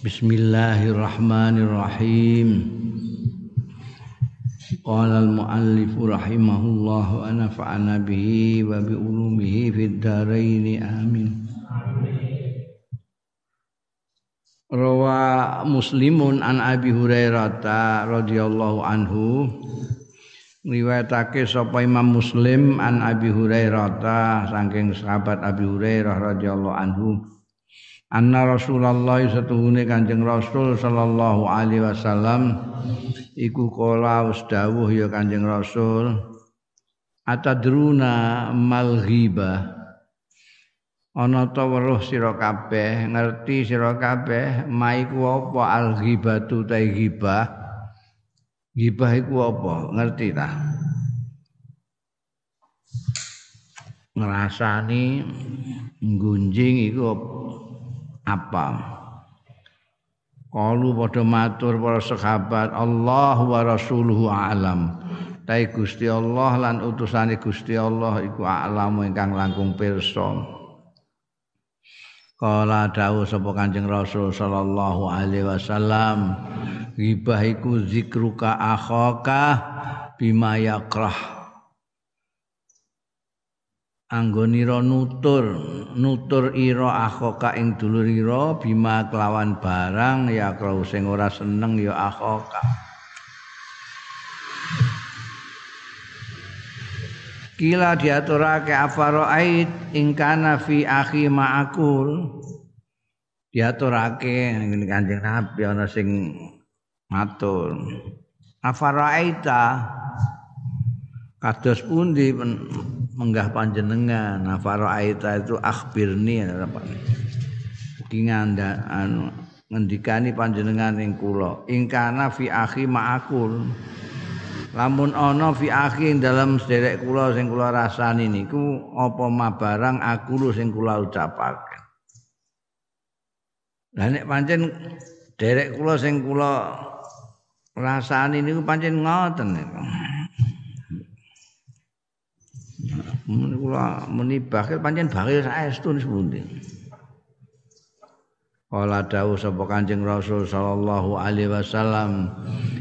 Bismillahirrahmanirrahim. Qala al-muallif rahimahullah wa nafa'ana bihi wa bi ulumihi fid dharain amin. Rawa Muslimun an Abi Hurairah radhiyallahu anhu riwayatake sapa Imam Muslim an Abi Hurairah saking sahabat Abi Hurairah radhiyallahu anhu anna Rasulullah satuhune Kanjeng Rasul sallallahu alaihi wasallam. Iku kala wis dawuh ya Kanjeng Rasul. Atadruna mal ghibah ana ta weruh sira kabeh ngerti sira kabeh maiku apa al ghibatu ta ghibah? Ghibah iku apa? Ngerti ta? Ngrasani nggunjing iku apa apa? Kalu pada matur para sahabat Allah wa rasuluhu alam. Tai Gusti Allah lan utusane Gusti Allah iku alam ingkang langkung pirsa. Kala dawuh sapa Kanjeng Rasul sallallahu alaihi wasallam ghibah iku zikruka akhaka bima yakrah anggonira nutur nutur ira akhoka ing dulur ira bima kelawan barang ya krau sing ora seneng ya akhoka Kila diaturake afaroait ingkana fi akhi ma'akul. Diaturake ngene Kanjeng Nabi ana sing matur. Afaroaita kados pundi menggah panjenengan? Nafaro aita itu akhbirni apa iki nganda anu ngendikani panjenengan ing kula. Ingkana fi akhi ma'akul. Lamun ana fi akhi dalam sederek kula sing kula rasani niku apa mabarang aku sing kula ucapake lah nek pancen derek kula sing kula rasani niku pancen ngoten niku mun kula muni bakhil pancen bakhil saestu sepundi Kala dawuh sapa Kanjeng Rasul sallallahu alaihi wasallam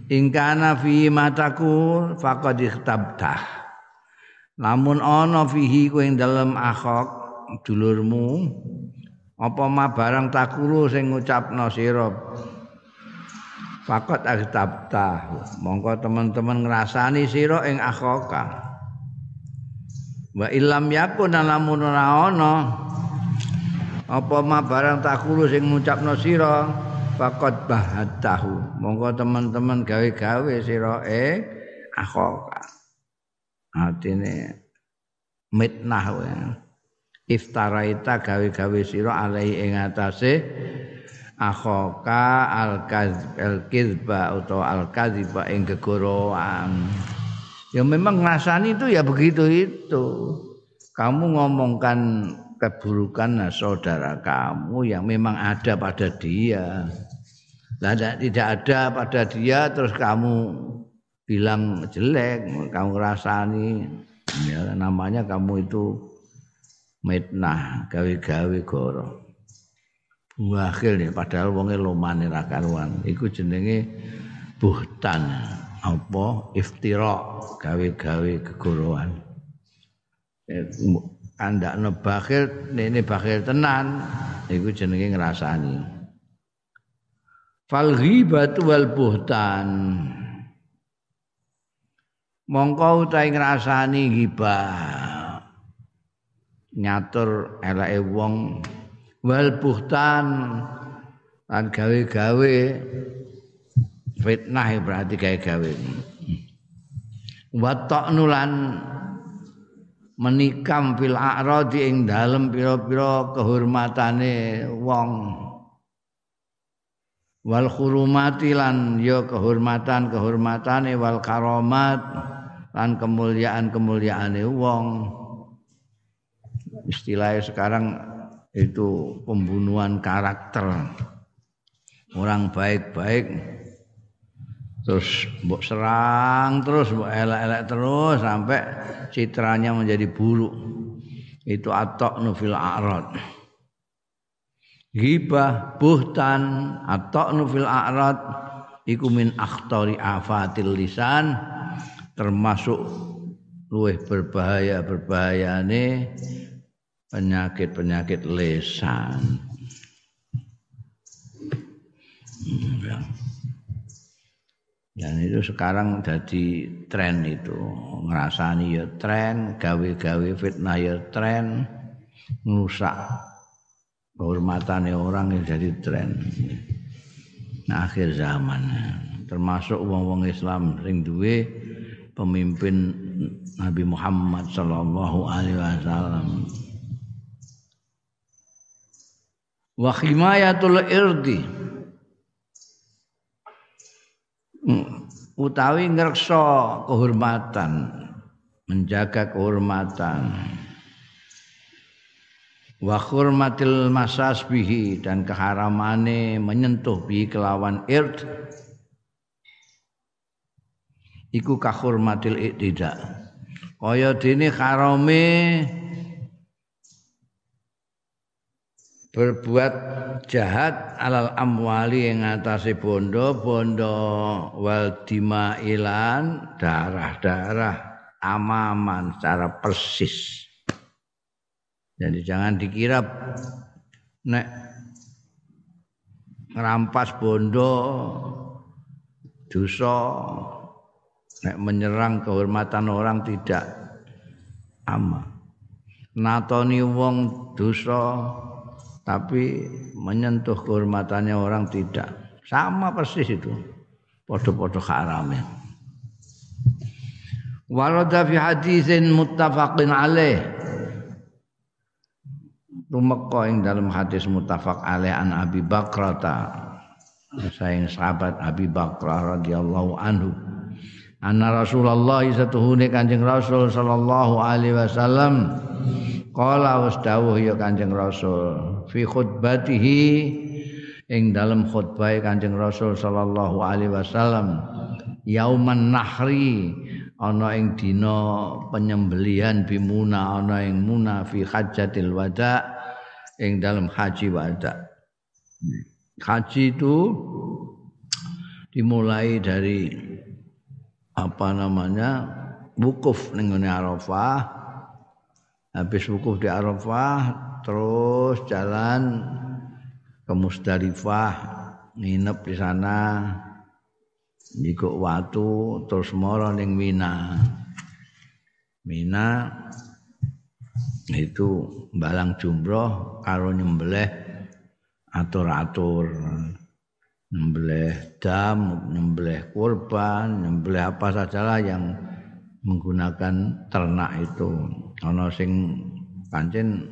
ing kana fi mataku faqad ikhtabta lamun ana fihi kowe ing dalem akhok dulurmu apa ma barang takulu sing ngucapno sira? Faqad ikhtabta monggo teman-teman ngrasani sira ing akhoka wa ilam yakun lamun ora ana. Apa ma barang takulu sing ngucapno sira faqad bahatahu. Monggo teman-teman gawe-gawe sira e akhoka. Artine mitnah wae iftaraita gawe-gawe sira alai ing atase akhoka al-kadzba utawa al-kadziba ing gegoroan Ya memang ngasani itu ya begitu itu. Kamu ngomongkan keburukan nah, saudara kamu yang memang ada pada dia. Lah tidak ada pada dia terus kamu bilang jelek, kamu rasani ya namanya kamu itu mitnah gawe-gawe goro. Wakil nih padahal wonge lomane ra karuan. Jenenge buhtan. Apa? Iftira gawe-gawe kegorowan andakno bakhil nene bakhil tenan. Iku jenenge ngrasani. Fal ghibatu wal buhtan. Mongko utahe ngrasani ghibah. Nyatur eleke wong. Wal buhtan. Lan gawe-gawe fitnah berarti kayak gawe wa ta'nulan menikam fil a'radi ing dalem pira-pira kehormatane wong. Wal khurumati lan ya kehormatan kehormatane wal karomat lan kemuliaan kemuliaane wong. Istilahnya sekarang itu pembunuhan karakter. Orang baik-baik terus mbok serang terus mbok elek-elek terus sampai citranya menjadi buruk itu atok nufil arad ghibah buhtan atau fil a'rad iku min akhtari afatil lisan termasuk luwih berbahaya berbahayane penyakit-penyakit lesan. Hmm, ya. Dan itu sekarang jadi tren itu. Ngerasani ya tren, gawe-gawe fitnah ya tren, ngerusak kehormatannya orang yang jadi tren. Nah, akhir zaman termasuk wong-wong Islam sing duwe pemimpin Nabi Muhammad sallallahu alaihi wasallam. Wa himayatul irdi hmm, utawi ngreksa kehormatan, menjaga kehormatan. Wa hurmatil masasbihi dan keharamane menyentuh bi kelawan ird iku kahurmatil iktida kaya dene harame berbuat jahat alal amwali yang atase bondo-bondo wal dimailan darah-darah amaman secara persis. Jadi jangan dikira nek ngerampas bondo dosa Nek menyerang kehormatan orang tidak ama. Natoni wong dosa tapi menyentuh kehormatannya orang tidak. Sama persis itu. Podo-podo haramnya. Warada fi hadisin muttafaqin alaih. Tumeka ing dalam hadis muttafaq alaih an Abi Bakrata. Sayang sahabat Abi Bakrah radhiyallahu anhu anna Rasulullah satuhune Kanjeng Rasul sallallahu alaihi wasallam qala wasdawuh ya Kanjeng Rasul fi khutbatihi ing dalam khutbah Kanjeng Rasul sallallahu alaihi wasallam yauman nahri ana ing dina penyembelihan bimuna ana ing muna fi hajjatil wada ing dalam haji wada. Haji itu dimulai dari apa namanya wukuf ning Arafah habis wukuf di Arafah terus jalan ke Musdalifah nginep di sana Jiko watu terus moro ning Mina. Mina itu balang jumroh karo nyembelih atur-atur nyembelih dam, nyembelih kurban, nyembelih apa sajalah yang menggunakan ternak itu. Ana sing pancen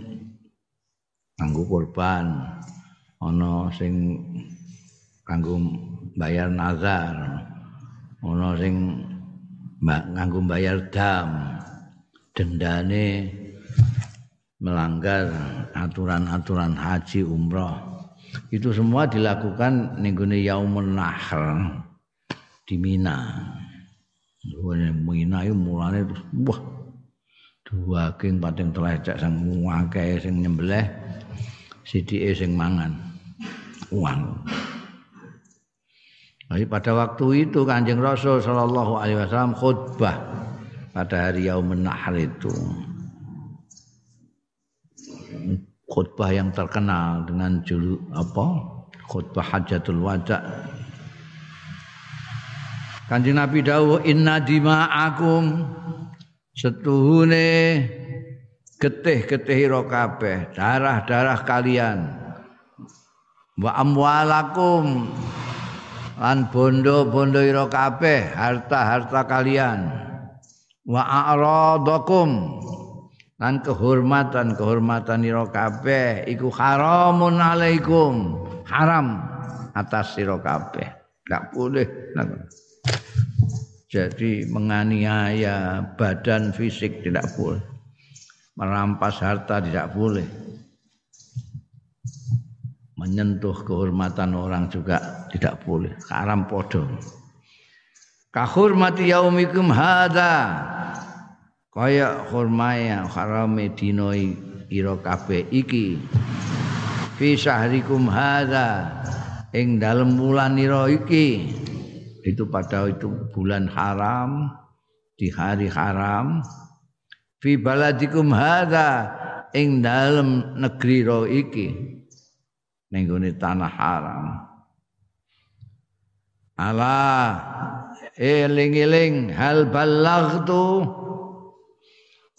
kanggo kurban, ana sing kanggo bayar nazar, ana sing nganggo bayar dam. Dendane melanggar aturan-aturan haji umroh itu semua dilakukan nenggone yaumun nahr di Mina. Mina itu mulane wah dua king pating telecek sing ngakeh sing nyembelih sidike sing mangan. Uang. Jadi pada waktu itu Kanjeng Rasul Shallallahu Alaihi Wasallam khutbah pada hari Yaumun Nahr itu. Khutbah yang terkenal dengan julu apa? Khutbah hajatul wada. Kanjeng Nabi dawuh inna dima'akum setuhune getih-getih darah-darah kalian. Wa amwalakum lan bondo-bondo ira harta-harta kalian. Wa a'radakum lan kehormatan-kehormatan ira kabeh iku haramun alaikum. Haram atas sira kabeh. Enggak boleh jadi menganiaya badan fisik tidak boleh. Merampas harta tidak boleh. Menyentuh kehormatan orang juga tidak boleh. Haram podo. Kahurmati yaumikum hada. Kaya khurmaya harame dina ira kabeh iki. Fi syahrikum hadza ing dalem wulan iki itu pada itu bulan haram di hari haram. Fi baladikum hadza ing dalem negeri ro iki. Ning tanah haram. Ala eling-eling hal balaghtu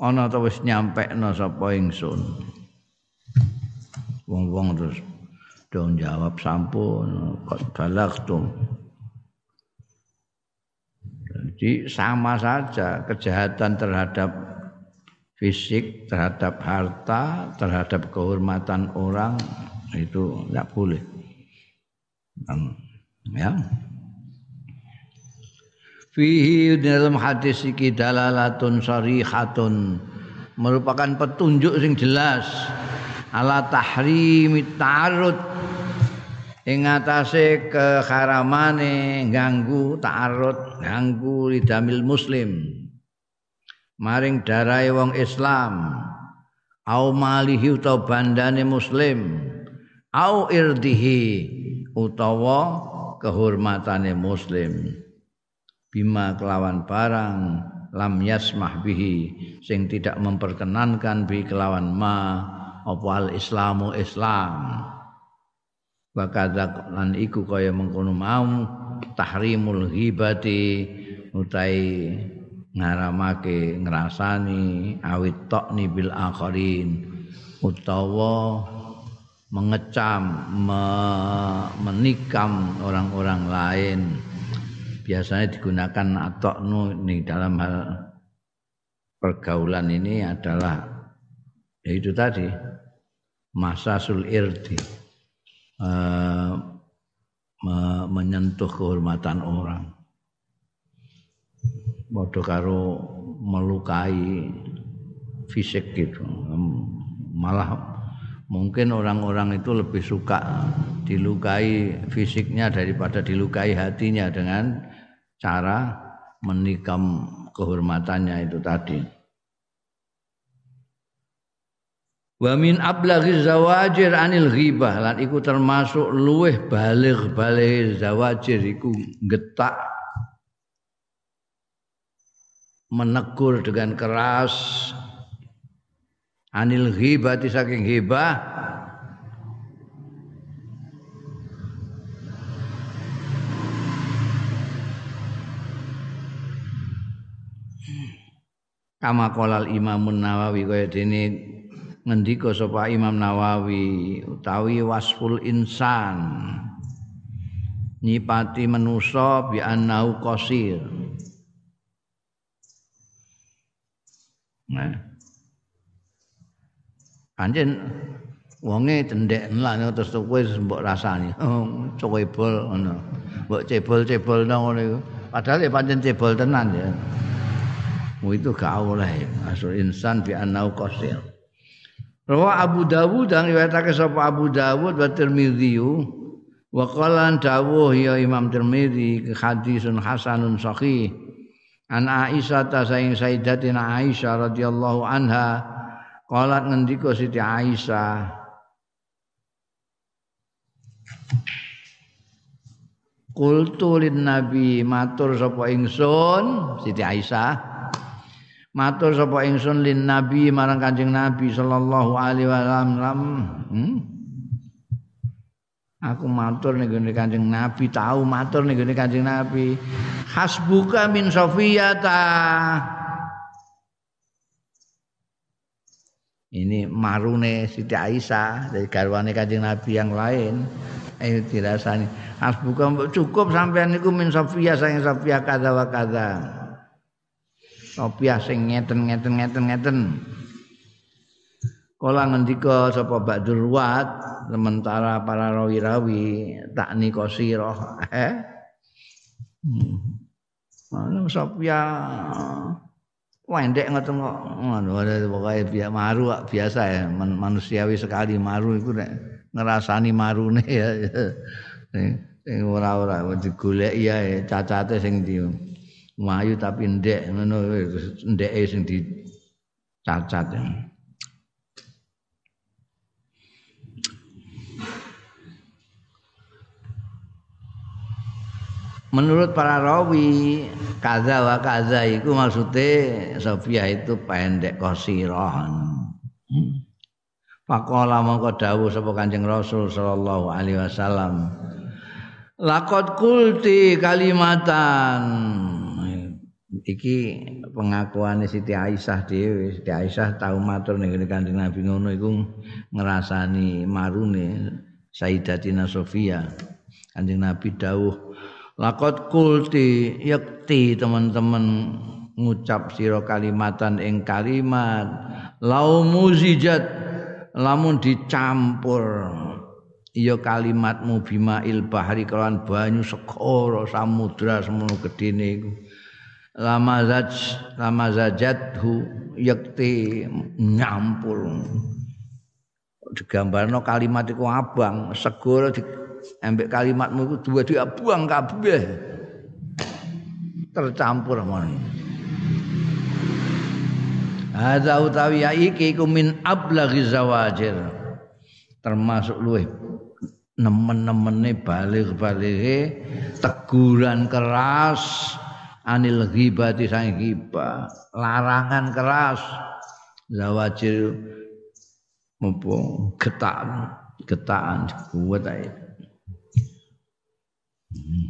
ana ta wis nyampekno sapa ingsun? Wong-wong terus dong jawab sampun kok balagtum jadi sama saja kejahatan terhadap fisik, terhadap harta, terhadap kehormatan orang itu tidak boleh. Ya. Fihi dalam hadis iki dalalatun sarihatun merupakan petunjuk sing jelas ala tahrimi ta'arud ing atase keharamane ganggu ta'arud ganggu lidamil muslim. Maring darai wong Islam. Au malihi utawa bandane muslim. Au irdihi utawa kehormatane muslim. Bima kelawan barang lam yasmah bihi sing tidak memperkenankan bi kelawan ma apa al islamu islam wa lan iku kaya mengkono mau tahrimul ghibati utai ngaramake ngrasani awit tokni bil akharin utawa mengecam me, menikam orang-orang lain. Biasanya digunakan atoknu nih dalam hal pergaulan ini adalah ya itu tadi masa sul irdi uh, me menyentuh kehormatan orang bodoh karo melukai fisik gitu malah mungkin orang-orang itu lebih suka dilukai fisiknya daripada dilukai hatinya dengan cara menikam kehormatannya itu tadi. Wa min ablaghi zawajir anil ghibah. Lan iku termasuk luweh baligh baligh zawajir iku getak menegur dengan keras. Anil ghibah saking ghibah. Kama kolal Imamun Nawawi kaya dene ngendika sapa Imam Nawawi utawi wasful insan. Nyipati manusa bi annau qasir. Nah. Anjen wonge cendek lah terus kowe mbok rasani. Oh, cebol ngono. Mbok cebol-cebol nang ngono padahal ya pancen cebol tenan ya. Mu itu gak oleh asal insan bi anau qasir. Rawa Abu Dawud dan riwayatake sapa Abu Dawud wa Tirmidzi wa qala dawuh ya Imam Tirmidzi hadisun hasanun sahih. An Aisyah ta saing Sayyidatina Aisyah radhiyallahu anha qalat ngendika Siti Aisyah Kultu lin Nabi matur sapa ingsun? Siti Aisyah matur sapa ingsun lin nabi marang kanjeng nabi sallallahu alaihi wasallam. Hmm? aku matur ning gone kanjeng nabi tahu matur ning gone kanjeng nabi. Hasbuka min sofiyata ini marune Siti Aisyah dari garwane kanjeng nabi yang lain. Ayo dirasani. Hasbuka cukup sampean niku min sofia sayang sofia kada wa kada Sopiah sing ngeten ngeten ngeten ngeten. Kala ngendika sapa Ba'dul Wat sementara para rawi-rawi tak nika sirah eh. Hmm. Ana Sophia Wendek ngoten kok ngono pokoke biasa maru biasa ya manusiawi sekali maru iku nek ngrasani marune ya. Sing ora-ora digoleki ya cacate sing ndi. Melayu tapi ndek ngono ndeke sing dicacat. Ya. Menurut para rawi kaza wa kaza itu maksudnya Sofia itu pendek kosirohan. Hmm. Pakola mongko dawuh sapa Kanjeng Rasul sallallahu alaihi wasallam. Laqad kulti kalimatan Iki pengakuan Siti Aisyah dhewe. Siti Aisyah tau matur ning Kanjeng Nabi ngono iku ngrasani marune Sayyidatina Sofia. Kanjeng Nabi dawuh Laqad kulti yakti teman-teman ngucap sira kalimatan ing kalimat lau muzijat lamun dicampur ya kalimatmu bima il bahri kelawan banyu segara samudra semono gedene iku lama zaj lama zajathu yakti nyampur. Digambarno kalimat iku abang segara di embek kalimatmu iku dua diabuang kabeh. Tercampur ngono Hadza utawi ya iki iku min ablaghi zawajir. Termasuk luwih nemen-nemene balik-balike teguran keras anil ghibati sang ghibah, larangan keras. Zawajir mumpung getaan, getaan kuat ae. Hmm.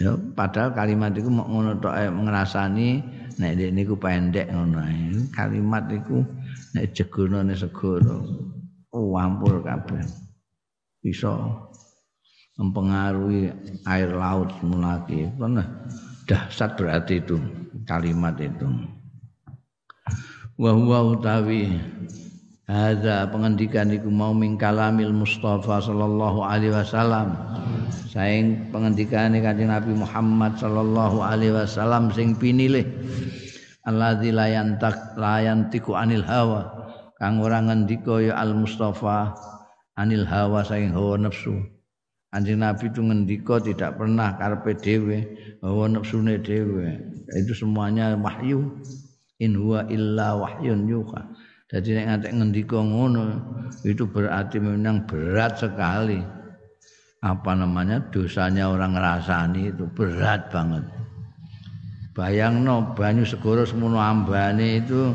Ya, padahal kalimat itu mau ngono tok ngrasani nek dek niku pendek ngono kalimat iku nek jegonane segoro oh ampun kabeh. Bisa mempengaruhi air laut mulaki. Karena dahsyat berarti itu kalimat itu. Wa huwa utawi hadza pengendikan iku mau min kalamil Mustafa sallallahu alaihi wasallam. Saing pengendikane kanjeng Nabi Muhammad sallallahu alaihi wasallam sing pinilih alladzi la yantak la yantiku anil hawa. Kang ora ngendika ya al mustafa anil hawa saking hawa nafsu Anjing Nabi itu ngendika tidak pernah karpe dewe hawa nafsune dewe itu semuanya wahyu. In huwa illa wahyun yuha. Jadi nek ngantek ngendika ngono itu berarti memang berat sekali. Apa namanya? Dosanya orang ngerasani itu berat banget. Bayangno banyu segoro semono ambane itu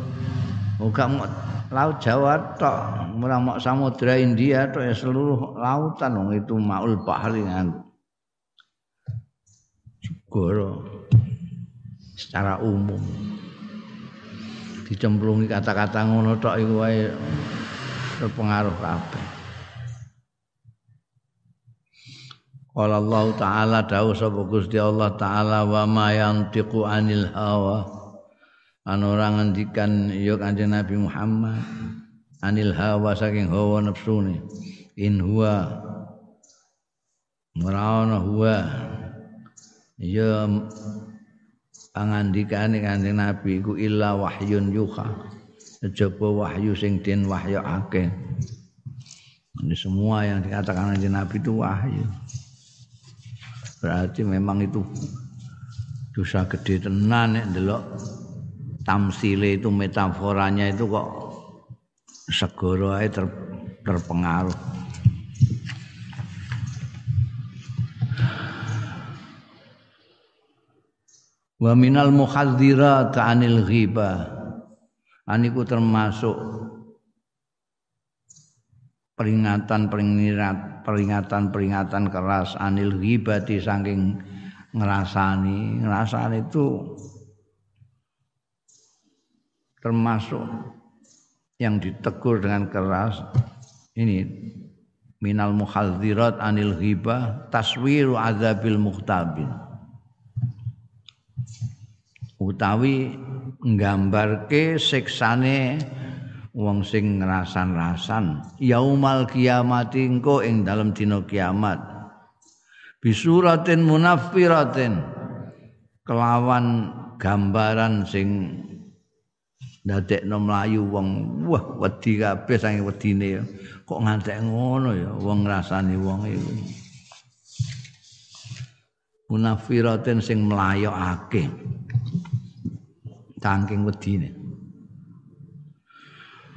ora mau laut Jawa tok. Ora samudra India tok ya seluruh lautan wong itu maul bahri nganggo segoro secara umum. Dicemplungi kata-kata ngono tok iku wae terpengaruh kabeh. Allah taala dawuh sapa Gusti Allah taala wa ma yantiqu anil hawa an ora ngendikan ya Kanjeng Nabi Muhammad. Anil hawa saking hawa nafsune in huwa. Ora huwa. Ya pangandikane Kanjeng Nabi iku illa wahyun yuha. Kejaba wahyu sing den wahyakake ini semua yang dikatakan Kanjeng Nabi itu wahyu. Berarti memang itu dosa gede tenan nek ndelok tamsile itu metaforanya itu kok segoro ae ter, terpengaruh. Wa minal muhadzirat anil ghibah. Aniku termasuk peringatan peringatan peringatan-peringatan keras anil ghibati saking ngerasani ngerasani itu termasuk yang ditegur dengan keras ini minal muhadzirat anil ghibah taswiru azabil muhtabin. Utawi nggambarke siksane wong sing ngrasan-rasan yaumal kiamati engko ing dalem dina kiamat. Bisuratin munaffiratin kelawan gambaran sing ndadekno mlayu wong wah wedi kabeh sange wedine kok ngantek ngono ya wong ngrasani wong iku munaffiratin sing mlayokake. Saking wedine.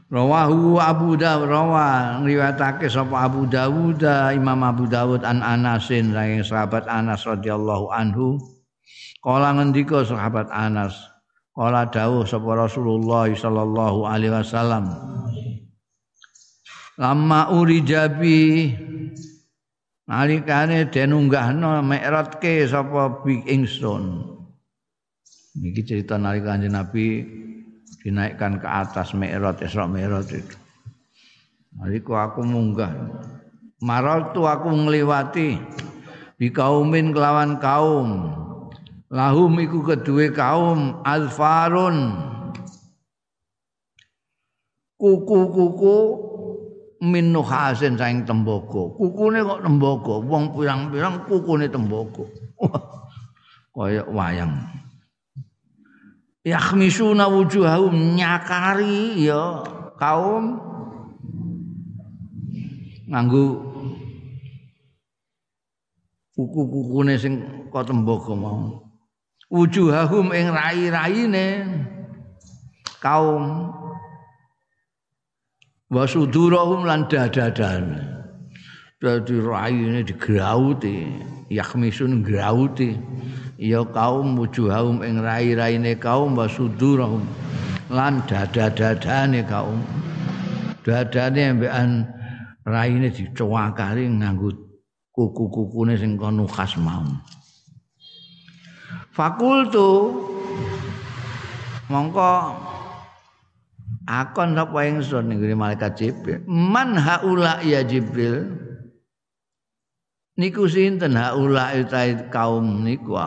Rawahu Abu Dawud rawa riwayatake sapa Abu Dawud Imam Abu Dawud an Anasin saking sahabat Anas radhiyallahu anhu. Kala ngendika sahabat Anas kala dawuh sapa Rasulullah sallallahu alaihi wasallam Lama uri jabi nalikane den unggahno mi'ratke sapa bi ingsun iki cerita nalika Nabi dinaikkan ke atas Mi'raj Isra Mi'raj itu. Naliku aku munggah. Maral tu aku ngliwati di kaumin kelawan kaum. Lahum iku kedue kaum alfarun. Kuku-kuku min saing tembaga. Kukune kok tembaga, wong pirang-pirang kukune tembaga. Kaya wayang. yakhmisuna wujuhahum nyakari ya kaum nganggo kuku-kukune sing kok tembaga mau wujuhahum ing rai-raine. Kaum. Wasudurahum lan dadadane dadi raine digrauti yakhmisun grauti ya kaum wujuhahum ing rai-raine kaum wasudurahum lan dada-dadane kaum. Dadane ambekan raine dicowakari nganggo kuku-kukune sing kono khas mau fakultu. Mongko akon sapa ingsun ning malaikat Jibril? Man haula ya Jibril. Niku sinten? Haula utai kaum niku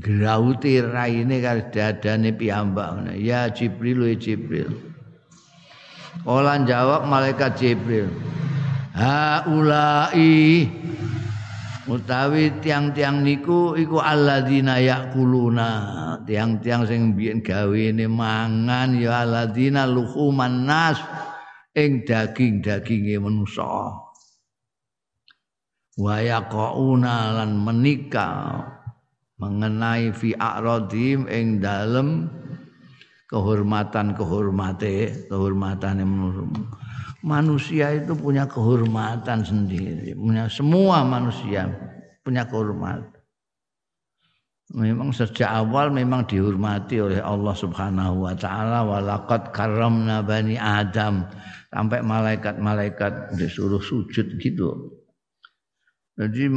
grauti raine karo dadane piyambak ya Jibril ya Jibril. Ola jawab malaikat Jibril. Haulai utawi tiang-tiang niku iku alladzina yakuluna. Tiang-tiang sing biyen gawene mangan ya alladzina luhuman nas ing daging-daginge manusa wa yaqauna lan menikah mengenai fi a'radim ing dalem kehormatan kehormate kehormatan manusia itu punya kehormatan sendiri. Punya semua manusia punya kehormatan. Memang sejak awal memang dihormati oleh Allah Subhanahu wa taala. Walaqad karramna bani Adam. Sampai malaikat-malaikat disuruh sujud gitu. Jadi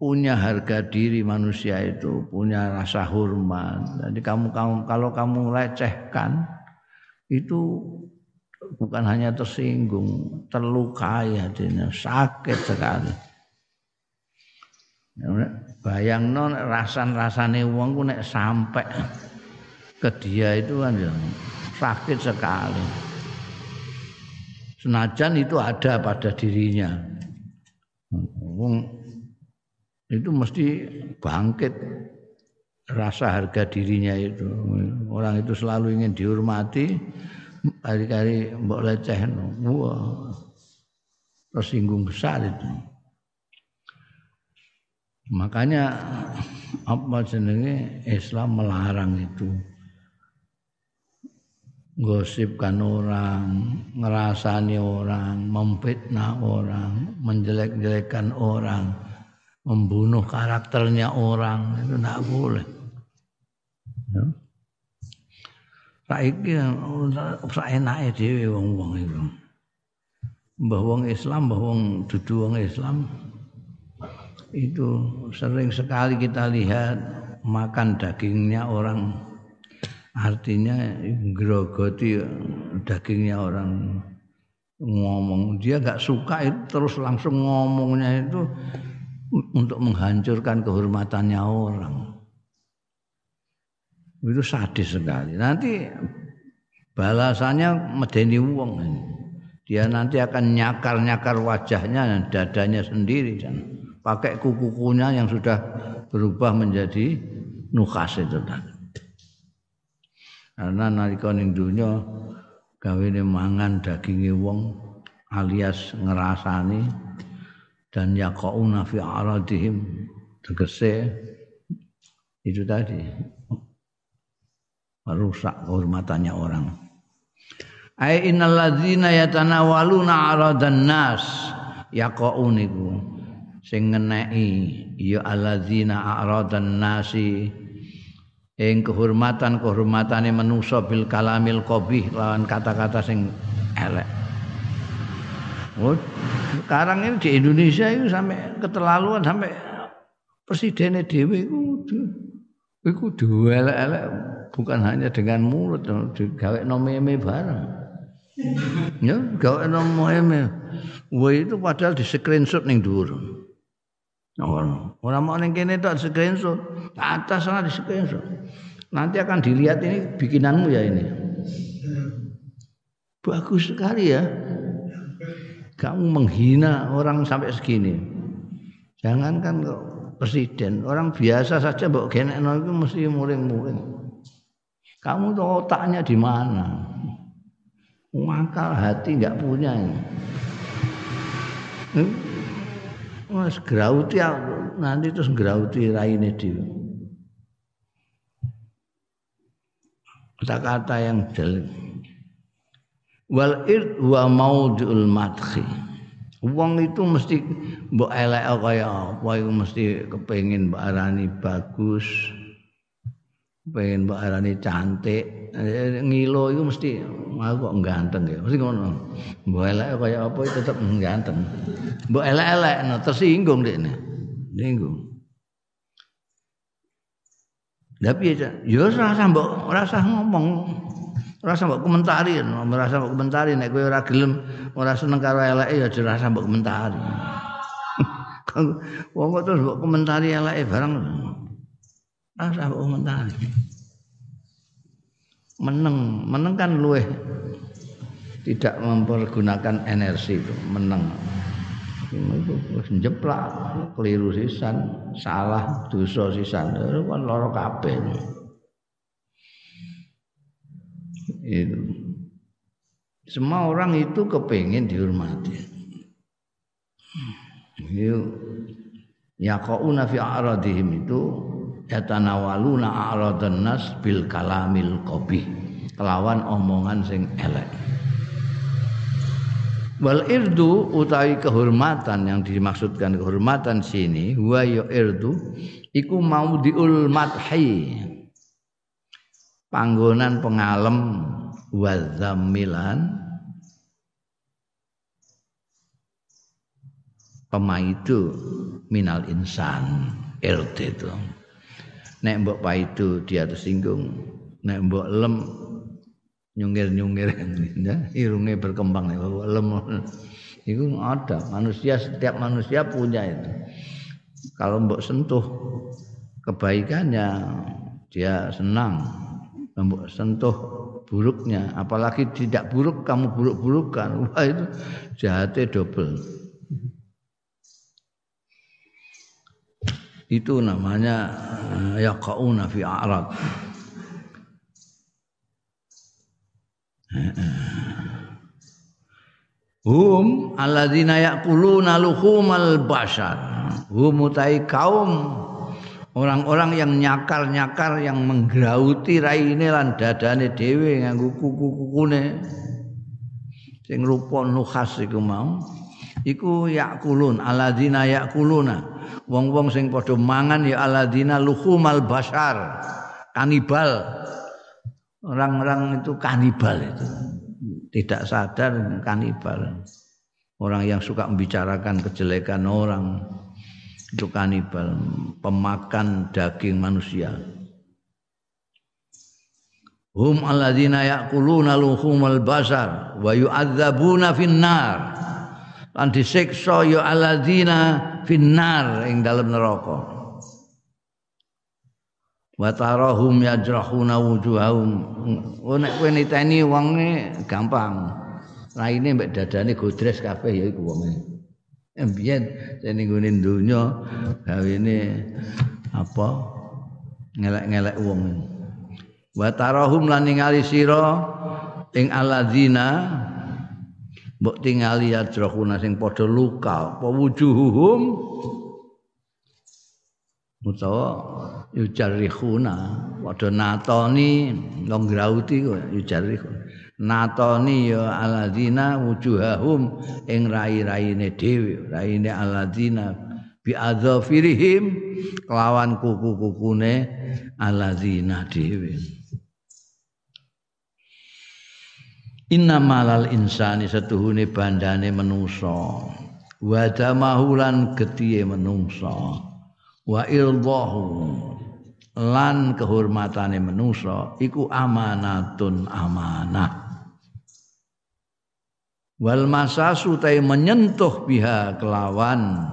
punya harga diri manusia itu, punya rasa hormat. Jadi kamu, kamu kalau kamu lecehkan itu bukan hanya tersinggung, terlukai hatinya, sakit sekali. Bayang non rasan rasane uang ku nek sampai ke dia itu kan ya sakit sekali. Senajan itu ada pada dirinya, Wong itu mesti bangkit rasa harga dirinya itu. Orang itu selalu ingin dihormati, kali-kali mbok leceh wah tersinggung besar itu. Makanya apa jenenge Islam melarang itu gosipkan orang, ngerasani orang, memfitnah orang, menjelek-jelekan orang, membunuh karakternya orang itu tidak boleh. Ya. Saiki saenake dhewe wong-wong itu. Mbah wong Islam, mbah wong dudu wong Islam itu sering sekali kita lihat makan dagingnya orang. Artinya grogoti dagingnya orang. Ngomong dia gak suka itu terus langsung ngomongnya itu untuk menghancurkan kehormatannya orang itu sadis sekali. Nanti balasannya medeni wong. Dia nanti akan nyakar-nyakar wajahnya dan dadanya sendiri dan pakai kuku-kukunya yang sudah berubah menjadi nukas itu tadi. Karena nalika ning donya gawene mangan daginge wong alias ngerasani dan yaqauna fi aradihim tegese itu tadi merusak kehormatannya orang. Ai innal ladzina yatanawaluna aradan nas yaqaun iku. Sing ngeneki ya alladzina aradan nasi ing kehormatan kehormatane manusa bil kalamil qabih lawan kata-kata sing elek. Oh, sekarang ini di Indonesia itu sampai keterlaluan sampai presidennya dewi itu itu dua elek bukan hanya dengan mulut digawe nomeme bareng. Ya, gawe nomeme. Wah itu padahal di screenshot ning dhuwur. Orang, mau neng kene tak screenshot, atas sana di screenshot. Nanti akan dilihat ini bikinanmu ya ini. Bagus sekali ya. Kamu menghina orang sampai segini. Jangan kan kok presiden, orang biasa saja mbok genekno itu mesti muring-muring. Kamu tuh otaknya di mana? Akal hati nggak punya ini. Hmm? Mas grauti nanti terus grauti raine dhewe. Kata-kata yang jelek. Wal ir wa maudul madhi. Wong itu mesti mbok elek kaya apa iku mesti kepengin mbok bagus. Pengen mbok arani cantik. Ngilo itu mesti aku kok ganteng ya. Mesti ngono. Mbok elek kaya apa tetep ganteng. Mbok elek-elek no tersinggung dekne. Singgung. Tapi ya, ya rasa mbok rasa ngomong, rasa mbok komentari, rasa mbok komentari nek kowe ora gelem ora seneng karo eleke ya aja rasa mbok komentari. Wong kok terus mbok komentari eleke bareng. Rasa mbok komentari. Meneng, meneng kan luweh. Tidak mempergunakan energi itu, meneng. Wis njeplak. Keliru sisan. Salah dosa sisan. Kan lara kabeh. Itu. Semua orang itu kepingin dihormati. Yuk yaqauna fi a'radihim itu yatanawaluna a'radan nas bil kalamil qabih kelawan omongan sing elek Wal irdu utawi kehormatan yang dimaksudkan kehormatan sini wa ya irdu iku maudhiul madhi. Panggonan pengalem wa zamilan pemaidu minal insan irdu itu. Nek mbok paidu dia tersinggung, nek mbok lem nyungir-nyungir. Ya, irungnya berkembang lem. Itu ada manusia setiap manusia punya itu. Kalau mbok sentuh kebaikannya dia senang. Mbok sentuh buruknya apalagi tidak buruk kamu buruk-burukan. Wah itu jahatnya double itu namanya ya kauna fi a'rad Hum alladzina yaquluna luhumal bashar. Hum utai kaum orang-orang yang nyakar-nyakar yang menggrauti raine lan dadane dhewe nganggo kuku-kukune. Sing rupa nukhas iku mau. Iku yakulun alladzina yakuluna. Wong-wong sing padha mangan ya alladzina luhumal bashar. Kanibal orang-orang itu kanibal itu tidak sadar kanibal orang yang suka membicarakan kejelekan orang itu kanibal pemakan daging manusia hum alladzina yaquluna luhumal basar wa yu'adzabuna finnar lan disiksa ya alladzina finnar ing dalam neraka. Wa tarahum yajrahuna wujuhahum. Oh nek kowe niteni wonge gampang. Raine mbek dadane godres kabeh ya iku wonge. Mbiyen sing nggone donya gawene apa? Ngelek-ngelek wong wa tarahum lan ningali sira ing alladzina mbok tingali yajrahuna sing padha luka apa wujuhuhum? Utawa yujarrihuna padha natoni nggrauti yujarrihun natoni ya alladzina wujuhahum ing rai-raine dhewe raine bi adzafirihim kelawan kuku-kukune alladzina dhewe Inna malal insani setuhune bandane menungso. Wa damahulan getihe menungso. Wa irdahu lan kehormatane menungso. Iku amanatun amanah. Wal masasu tai menyentuh biha kelawan.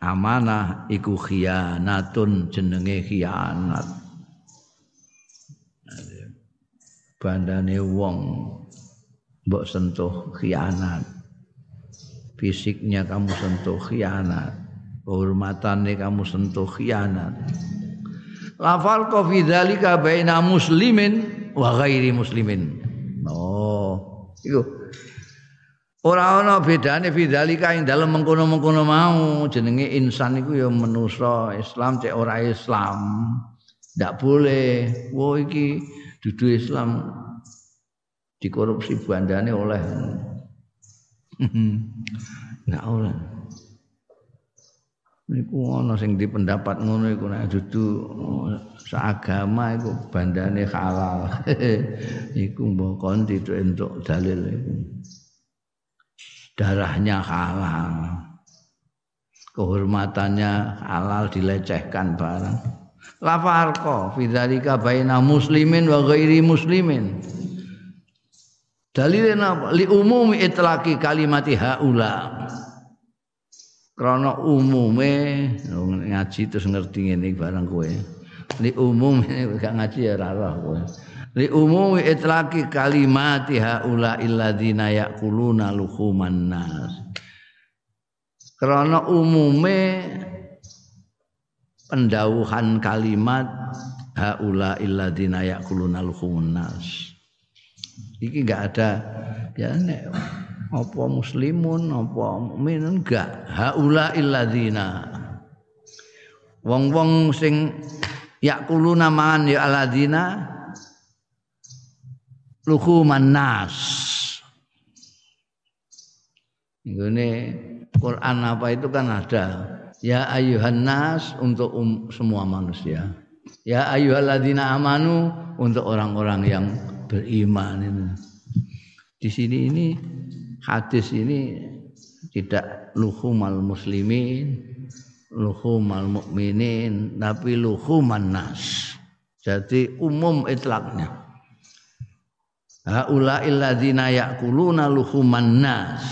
Amanah iku khianatun jenenge khianat bandane wong mbok sentuh khianat fisiknya kamu sentuh khianat kehormatannya kamu sentuh khianat lafal fi dzalika baina muslimin wa ghairi muslimin oh Iku. Ora ana bedane fidzalika ing dalem mengkono-mengkono mau jenenge insan iku ya manusa Islam cek ora Islam. Ndak boleh. Wo iki dudu Islam dikorupsi bandane oleh. Ndak oleh. Niku ana sing di pendapat ngono iku nek dudu seagama iku bandane halal. iku mbok kon entuk dalil iku. Darahnya halal. Kehormatannya halal dilecehkan barang. La farqa fi baina muslimin wa ghairi muslimin. Dalilnya apa? Li umumi itlaqi kalimati haula. Krana umume ngaji terus ngerti ngene barang kowe li umum gak ngaji ya ora kowe li umum itlaqi kalimati haula illadzina yaquluna luhuman nas karena umume pendawuhan kalimat haula illadzina yaquluna luhuman nas. Iki enggak ada ya nek apa muslimun apa mukmin enggak haula illadzina wong-wong sing yakuluna man ya aladina luhuman nas. Ini Quran apa itu kan ada ya ayuhan nas untuk um, semua manusia ya ayyuhalladzina amanu untuk orang-orang yang beriman ini di sini ini hadis ini tidak luhumal muslimin luhumal mukminin tapi luhuman nas. Jadi umum itlaknya. Haula illadzina yaquluna luhuman nas.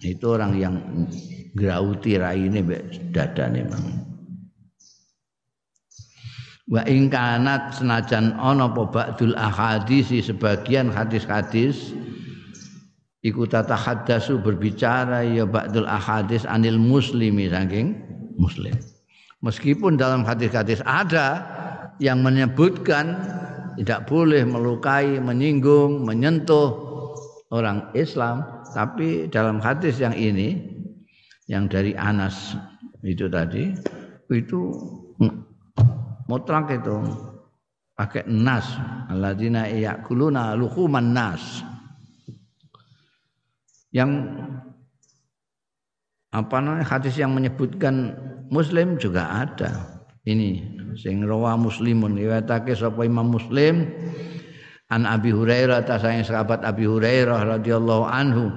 Itu orang yang grauti raine mbek dadane mang. Wa ing kanat senajan ana apa ba'dul ahadis sebagian hadis-hadis iku tatahaddasu berbicara ya ba'dul ahadis anil muslimi saking muslim. Meskipun dalam hadis-hadis ada yang menyebutkan tidak boleh melukai, menyinggung, menyentuh orang Islam, tapi dalam hadis yang ini yang dari Anas itu tadi itu mutlak itu pakai nas alladzina yakuluna luhuman nas. Yang apa namanya hadis yang menyebutkan muslim juga ada. Ini sing rawa muslimun riwayatake sapa Imam Muslim an Abi Hurairah ta sahabat Abi Hurairah radhiyallahu anhu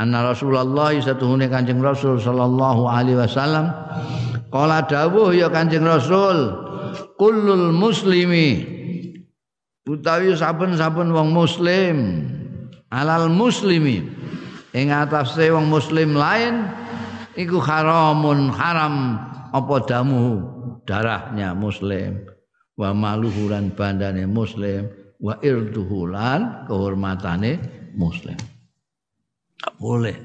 anna Rasulullah satuhune Kanjeng Rasul sallallahu alaihi wasallam. Qala dawuh ya Kanjeng Rasul kullul muslimi. Utawi saben-saben wong muslim alal muslimi. Ing atase wong muslim lain iku haramun haram apa damu darahnya muslim? Wa maluhuran bandane muslim wa irduhulan kehormatane muslim Gak boleh.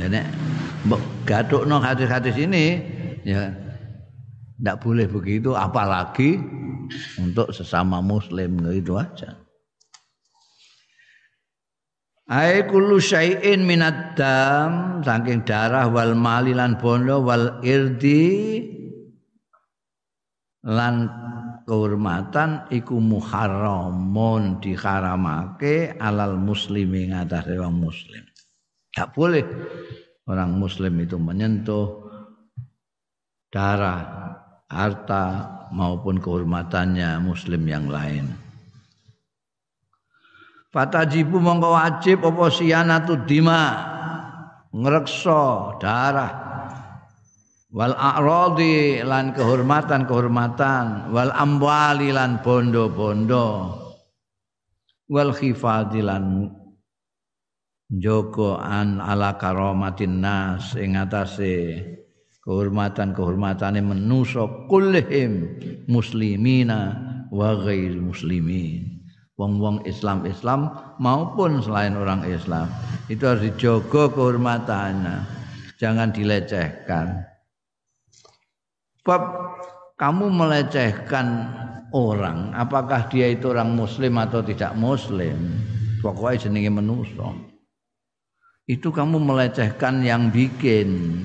Ya nek mbok gathukno hadis-hadis ini ya tidak boleh begitu apalagi untuk sesama muslim gitu aja. Ai kullu syai'in minad dam saking darah wal mali lan bondo wal irdi lan kehormatan iku muharramun diharamake alal muslimi ngatasé wong muslim. Tak boleh orang muslim itu menyentuh darah, harta maupun kehormatannya muslim yang lain. Fatajibu mongko wajib apa siyanatu dima ngrekso darah wal a'radi lan kehormatan-kehormatan. Wal amwali lan bondo-bondo. Wal khifadi lan joko an ala karomatin nas. Ing atase kehormatan-kehormatane manusa kullihim muslimina wa ghair muslimin. Wong-wong Islam-Islam maupun selain orang Islam. Itu harus dijogo kehormatannya. Jangan dilecehkan Bab kamu melecehkan orang, apakah dia itu orang muslim atau tidak muslim, pokoknya jenenge menuso. Itu kamu melecehkan yang bikin.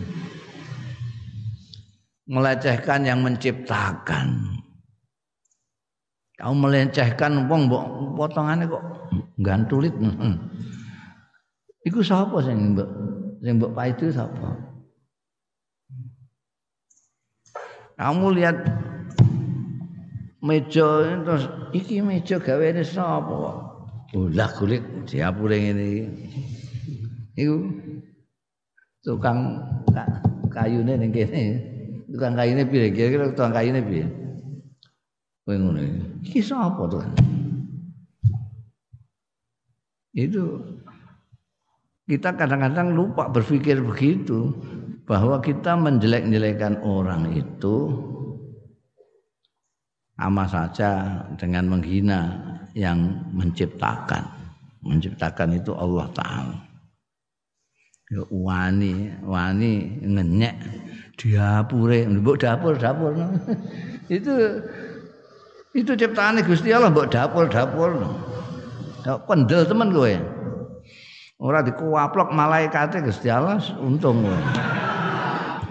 Melecehkan yang menciptakan. Kamu melecehkan wong mbok potongane kok gantulit. Iku sapa sing mbok sing mbok itu sapa? Kamu lihat meja terus iki meja gaweane sapa kok? Ulah kulit diapure ngene iki. Iku tukang kayune ning kene. Tukang kayune piye? Kira-kira tukang kayune piye? Kowe ngono iki. sapa to? Itu kita kadang-kadang lupa berpikir begitu bahwa kita menjelek-jelekan orang itu sama saja dengan menghina yang menciptakan. Menciptakan itu Allah Ta'ala. Ya, wani, wani ngenyek diapure, mbok dapur dapur. itu itu ciptaan Gusti Allah mbok dapur dapur. Ya, kendel teman kowe. Ora dikuaplok malaikate Gusti Allah untung kowe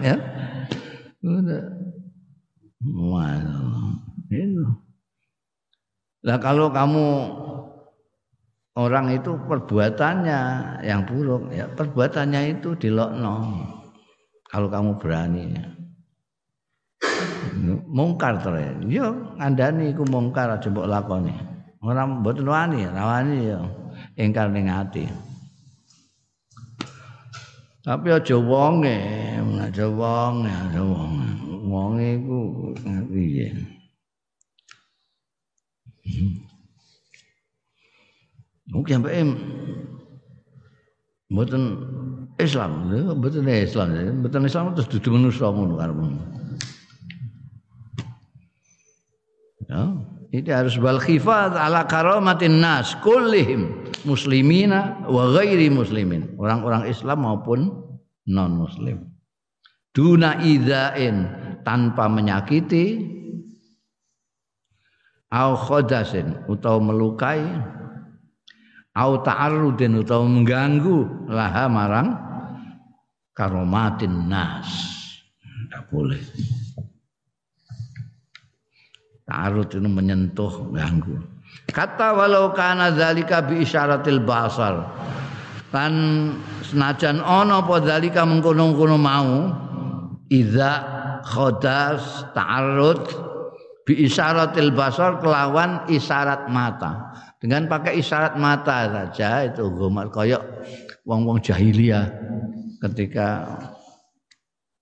ya. Udah. Itu. Lah kalau kamu orang itu perbuatannya yang buruk ya perbuatannya itu dilokno. Kalau kamu berani mungkar to ya. Ngandani iku mungkar aja mbok lakoni. Ora mboten wani rawani ya. Ingkar ning ati tapi aja wonge, aja wonge, aja wonge. Wonge iku piye? Mungkin sampai mboten Islam, mboten Islam, mboten Islam terus dudu manusa ngono karepmu. Ya, ini harus wal khifat ala karamatin nas kullihim muslimina wa ghairi muslimin, orang-orang Islam maupun non muslim. Duna idzain tanpa menyakiti au khodasin utawa melukai au ta'arrudin utawa mengganggu laha marang karomatin nas. Tidak boleh. Ta'arud itu menyentuh, ganggu. Kata walau kana zalika bi isyaratil basar. Lan senajan ana apa zalika mengkono-kono mau idza khodas ta'arrud bi isyaratil basar kelawan isyarat mata. Dengan pakai isyarat mata saja itu gomat koyok wong-wong jahiliyah ketika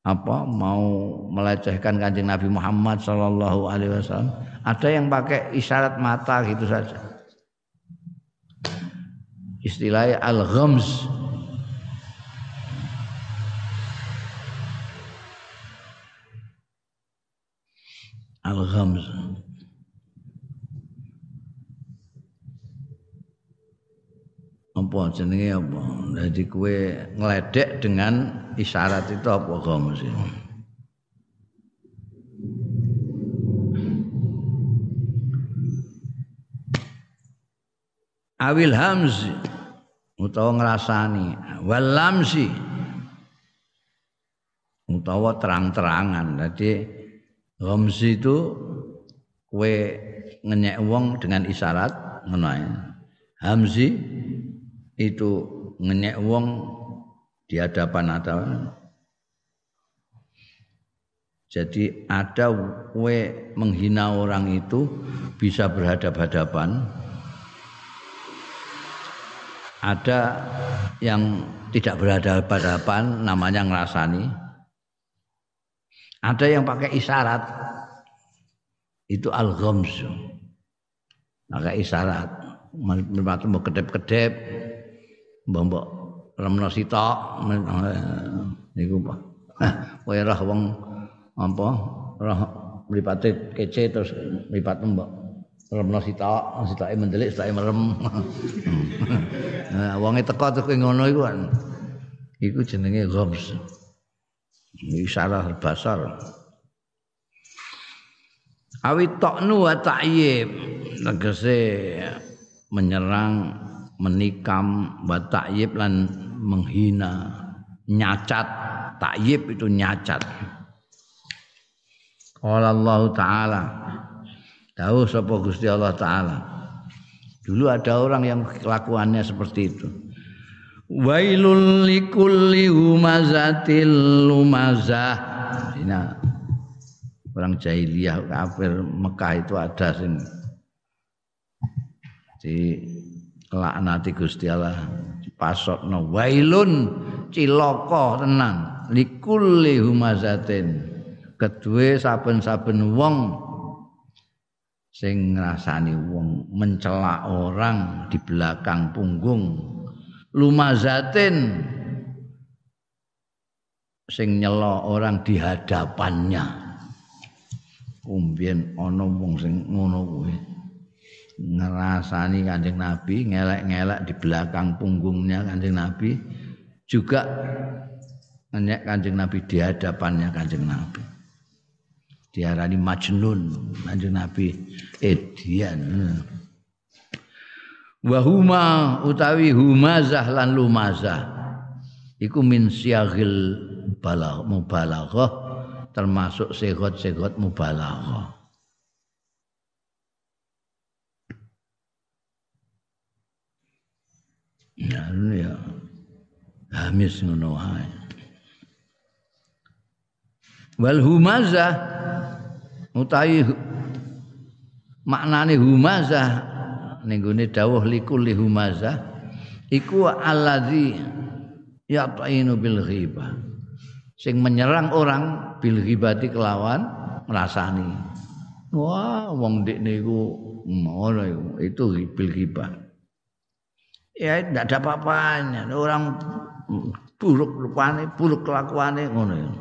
apa mau melecehkan kanjeng Nabi Muhammad Shallallahu Alaihi Wasallam ada yang pakai isyarat mata gitu saja. Istilahnya al-ghams. Al-ghams. apa jenenge apa jadi kue ngeledek dengan isyarat itu apa ghams itu awil hamzi. Utawa ngrasani. Wal lamsi. Utawa terang-terangan. Jadi hamzi itu kowe ngenyek wong dengan isyarat ngono Hamzi itu ngenyek wong di hadapan ada jadi ada we menghina orang itu bisa berhadap-hadapan. Ada yang tidak berhadapan-hadapan namanya ngerasani. Ada yang pakai isyarat. Itu al-ghams. Pakai isyarat. Mau kedep-kedep. Mbok remno sitok. Niku kowe roh wong apa roh mripate kece terus mripat mbok remno sitok sitoke mendelik sitoke merem. Nah wonge teko terus ngono iku kan iku jenenge ghams isyarah basar. Awi toknu wa ta'yib. Tegese menyerang menikam wa ta'yib lan menghina. Nyacat. Ta'yib itu nyacat. Allah Ta'ala Tahu sapa Gusti Allah Ta'ala. Dulu ada orang yang kelakuannya seperti itu. Wailul likulli humazatil lumazah. Ini orang jahiliyah kafir Mekah itu ada sing di laknati Gusti Allah. Dipasokno wailun cilaka tenan likulli humazatin. Kedue saben-saben wong sing ngrasani wong mencela orang di belakang punggung. Lumazatin. Sing nyela orang di hadapannya. Umbien ana wong sing ngono kuwi. Ngerasani Kanjeng Nabi ngelek-ngelek di belakang punggungnya Kanjeng Nabi. Juga ngenyek Kanjeng Nabi di hadapannya Kanjeng Nabi diarani majnun kanjeng Nabi. Edian wahuma utawi humazah lan lumazah. Iku min siaghil balagh mubalaghah termasuk segot-segot mubalaghah. Ya ya. Hamis ngono wae wal humazah. Utawi maknane humazah. Ning gone dawuh likulli humazah iku allazi yatainu bil ghibah. Sing menyerang orang bil ghibati kelawan ngrasani. Wah wong dik niku ngono itu bil ghibah. Ya tidak ada apa-apanya. Orang buruk rupane buruk kelakuane ngono ya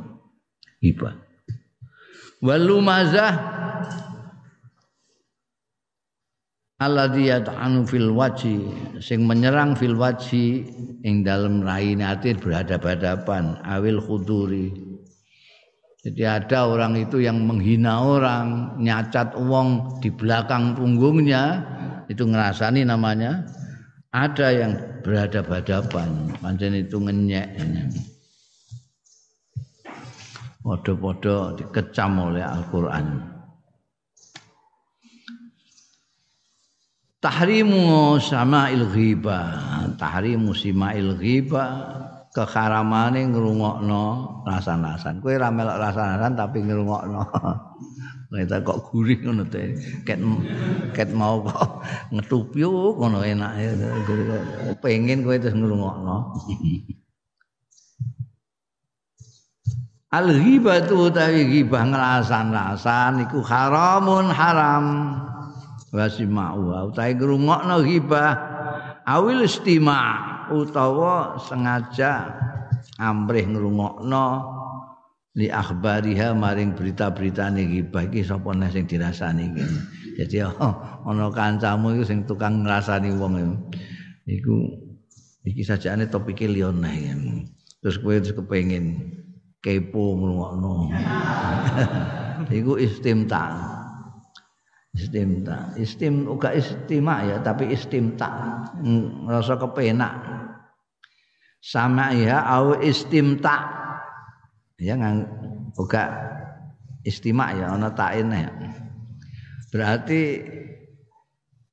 ghibah walumazah. Alladzi yat'anu fil waji. Sing menyerang fil waji ing dalem raine ati berhadap-hadapan awil khuduri. Jadi ada orang itu yang menghina orang nyacat uang di belakang punggungnya itu ngerasani namanya. Ada yang berhadap-hadapan pancen itu ngenyek Podo-podo dikecam oleh Al-Quran. Tahrimu sama ilghiba, tahrimu sima ilghiba, kekharamane ngrungokno rasan-rasan. Kowe ra melok rasan-rasan tapi ngrungokno. Kita kok gurih ngono teh. Ket ket mau kok ngetupi ngono enak. Pengen kowe terus ngrungokno. Al ghibatu utawi ghibah ngelasan-lasan iku haramun haram. Wasima'u utawi ngrungokno ghibah awil istima' utawa sengaja amrih ngrungokno li akhbariha maring berita-berita nih ghibah iki sapa sing dirasani iki. Jadi oh, ana kancamu iku sing tukang ngrasani wong iku iki sajane topike liyane. Terus kowe terus kepengin kepo ngrungokno. Iku istimta. Istimta. Istim uga istima ya, tapi istimta. Rasa kepenak. Sama ya au istimta. Ya ngang uga istima ya ana taine ya. berarti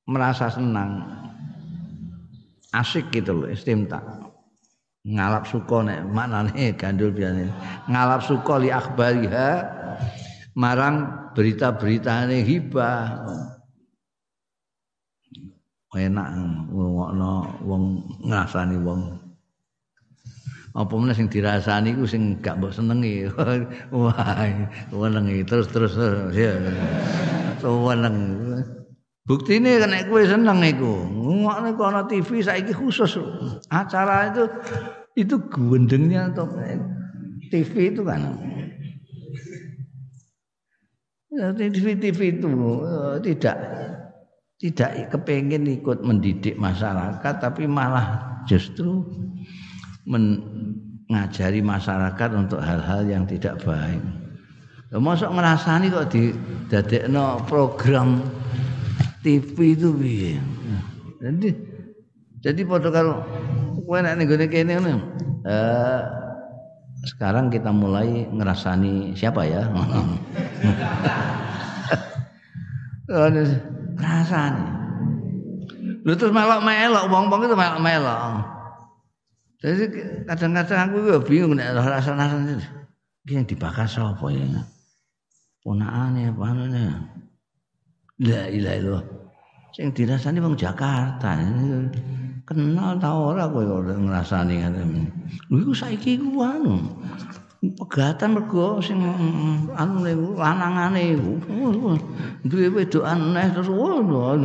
merasa senang asik gitu loh istimta ngalap suka nek maknane gandul biasane. Ngalap suka li akhbariha marang berita-beritane hibah. Enak ngomongno wong ngrasani wong. Apa meneh sing dirasani ku sing gak mbok senengi? Wah wenengi terus terus ya. Weneng. Buktine nek kowe seneng iku ngono kok ana TV saiki khusus. Acara itu itu gendengnya atau TV itu kan TV TV itu eh, tidak tidak kepengen ikut mendidik masyarakat tapi malah justru mengajari masyarakat untuk hal-hal yang tidak baik. Masuk ngerasani kok di no program TV itu piye. Jadi jadi foto kalau kowe nek ning kene ngono. Eh sekarang kita mulai ngerasani siapa ya? Ngerasani. Lu terus melok-melok, wong-wong itu melok-melok. Jadi kadang-kadang aku juga bingung nek rasa-rasa itu. Yang dibakar sapa ya? Ponakane apa anune? La ilaha illallah. Sing dirasani wong Jakarta. Kenal ta ora kowe ora ngrasani. Lho iku saiki iku anu. Pegatan mergo sing anu lanangane iku. Duwe wedokan neh terus ngono.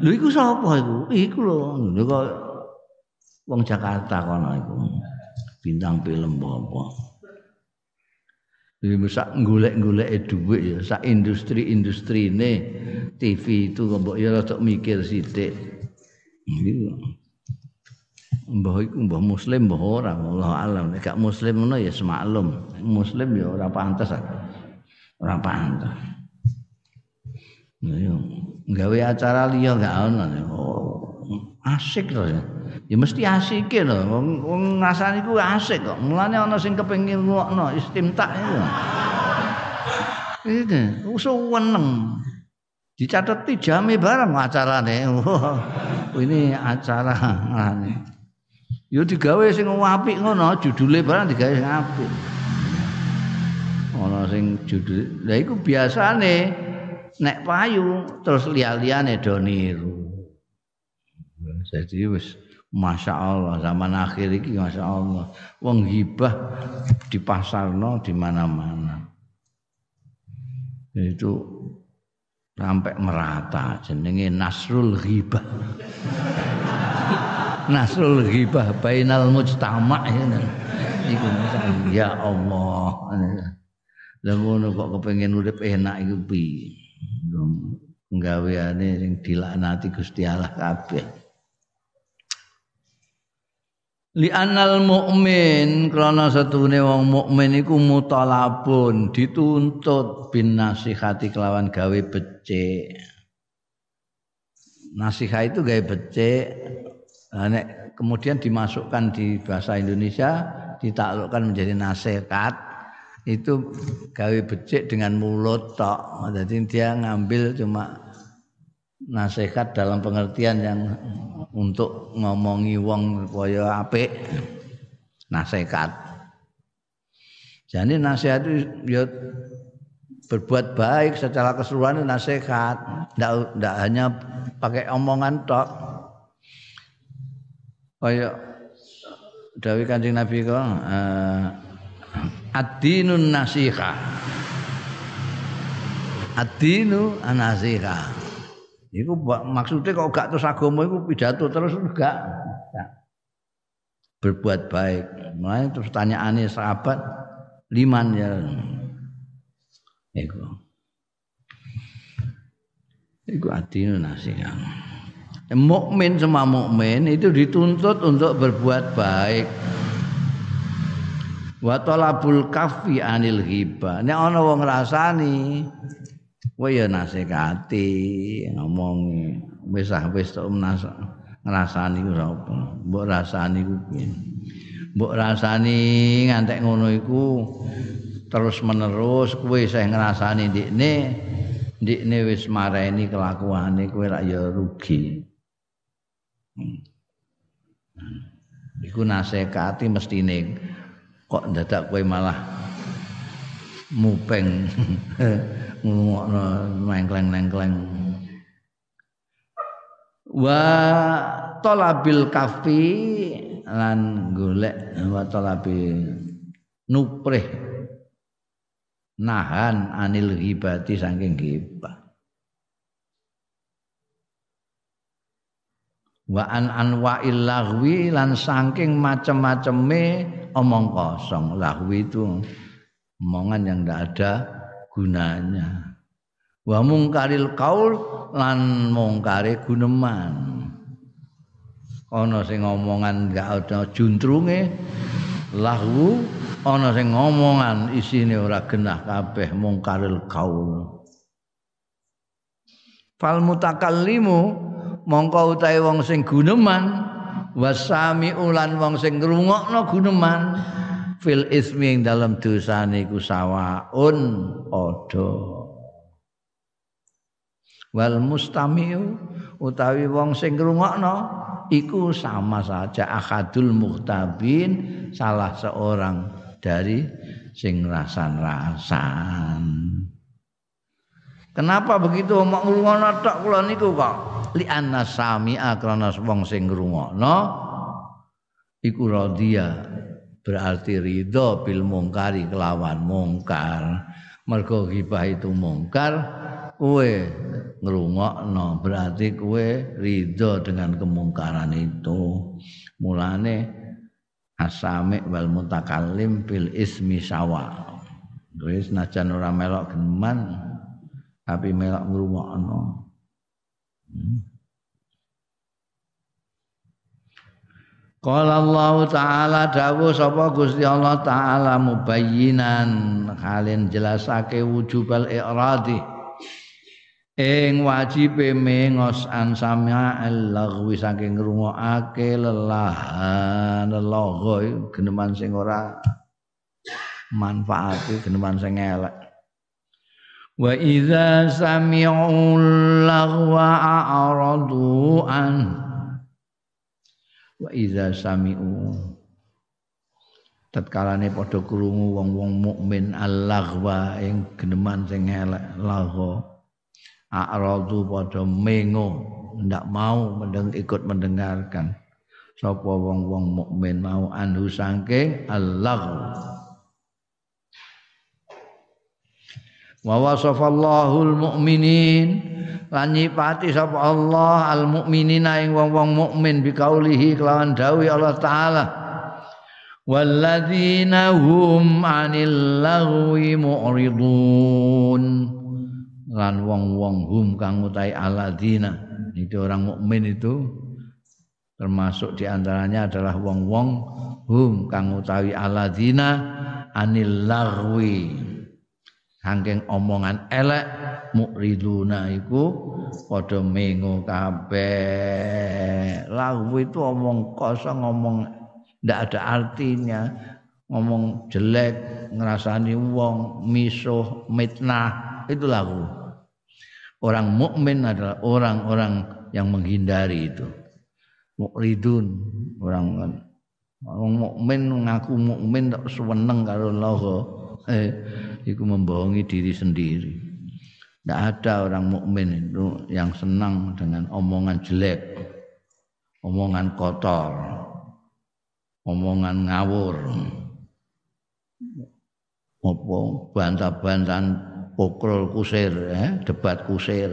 Lho iku sapa iku? Iku lho. Kok wong Jakarta kono iku bintang film apa Jadi sak golek-golek dhuwit ya, sak industri-industri ini TV itu mbok ya rada mikir sithik. Iku. Mbah iku mbah muslim mbah ora Allah alam nek gak muslim ngono ya semaklum. Muslim ya ora pantes. Ora pantes. Nah, gawe acara liya gak ono. Oh, asik to ya. ya mesti asik lho wong wong ngasani ku asik kok mulane ana sing kepengin ngono istimta itu itu usuweneng dicateti jame bareng acarane. Ini acara ngene. Yo digawe sing apik ngono judule barang digawe sing apik. Ana sing judul lha iku biasane nek payu terus liya-liyane do niru. Jadi wis Masya Allah zaman akhir ini Masya Allah Wong hibah di pasar no di mana-mana. Itu sampai merata jenenge Nasrul Ghibah. Nasrul Ghibah bainal mujtama ya, ya Allah. Lah ngono kok kepengin urip enak iku piye? Nggaweane sing dilaknati Gusti Allah kabeh li anal mukmin krana satune wong mukmin iku mutalabun dituntut bin nasihati kelawan gawe becik. Nasihat itu gawe becik. Nek kemudian dimasukkan di bahasa Indonesia ditaklukkan menjadi nasihat itu gawe becik dengan mulut tok. Jadi dia ngambil cuma nasihat dalam pengertian yang untuk ngomongi wong kaya apik nasihat. Jadi nasihat itu ya berbuat baik secara keseluruhan nasihat, tidak hanya pakai omongan tok. Kaya Dawi Kanjeng Nabi kok uh, ad-dinun nasiha. Ad-dinu an-nasiha. Iku maksudnya kok gak terus agama iku pidato terus enggak. Berbuat baik. Mulai terus tanyaannya sahabat liman ya. Iku. Iku adinu nasihat. Mukmin sama mukmin itu dituntut untuk berbuat baik. Wa talabul kafi anil ghibah. Nek ana wong ngrasani kowe ya nasihati ngomong wis ah wis tok ngrasani ku sapa mbok rasani ku piye mbok rasani ngantek ngono iku terus menerus kowe isih ngrasani ndekne ndikne wis mareni kelakuane kowe rak ya rugi. Hmm. Iku nasekati mestine kok dadak kowe malah mupeng ngomongno mengkleng-mengkleng. Wa talabil kafi lan golek wa talabil nuprih. Nahan anil ghibati saking ghibah. Wa an anwa'il lahwi lan saking macem-maceme omong kosong. Lahwi itu omongan yang tidak ada gunanya. Wa mungkaril kaul lan mungkare guneman. Ana sing ngomongan enggak ada juntrunge lahu ana sing ngomongan isine ora genah kabeh mungkaril kaul. Fal mutakallimu mongko utahe wong sing guneman wasami ulan wong sing ngrungokno guneman fil ismi ing dalam dosane iku sawaun padha. Wal mustamiu utawi wong sing ngrungokno iku sama saja akadul muhtabin salah seorang dari sing rasan-rasan. Kenapa begitu? Mak ngrungokno tok kula niku kok. Li anna sami'a krana wong sing ngrungokno iku radhiya berarti ridho bil mungkari kelawan mungkar. Mergo ghibah itu mungkar, kowe ngrungokno berarti kowe ridho dengan kemungkaran itu. Mulane asami wal mutakallim fil ismi sawa. Wis najan ora melok geneman tapi melok ngrungokno. Hmm. Qala Allah taala dawuh sapa Gusti Allah taala mubayyinan. Halin jelasake wujubal i'radi. Ing wajibe mengos an sama'al lagwi saking ngrungokake lelahan lelaga geneman sing ora manfaati geneman sing elek. Wa idza sami'u lagwa a'radu an wa idza sami'u. Tatkalane padha krungu wong-wong mukmin al-laghwa ing geneman sing elek lagha a'radu pada mengo ndak mau mendeng, ikut mendengarkan. Sapa wong-wong mukmin mau anhu sangke Allah wa wasafallahu almu'minin lan nyipati sapa Allah almu'minina ing wong-wong mukmin bikaulihi kelawan dawuh Allah taala. Walladzina hum 'anil lagwi mu'ridun. Lan wong-wong hum kang utai aladina itu orang mukmin itu termasuk di antaranya adalah wong-wong hum kang utawi aladina anil lagwi saking omongan elek mukriduna iku padha mengo kabeh lagu itu omong kosong ngomong ndak ada artinya ngomong jelek ngerasani wong misuh mitnah itu lagu Orang mukmin adalah orang-orang yang menghindari itu. Mukridun, orang orang mukmin ngaku mukmin tak seneng karo Allah. Eh, itu membohongi diri sendiri. Tidak ada orang mukmin itu yang senang dengan omongan jelek, omongan kotor, omongan ngawur, apa bantah-bantahan pokrol kusir ya, debat kusir.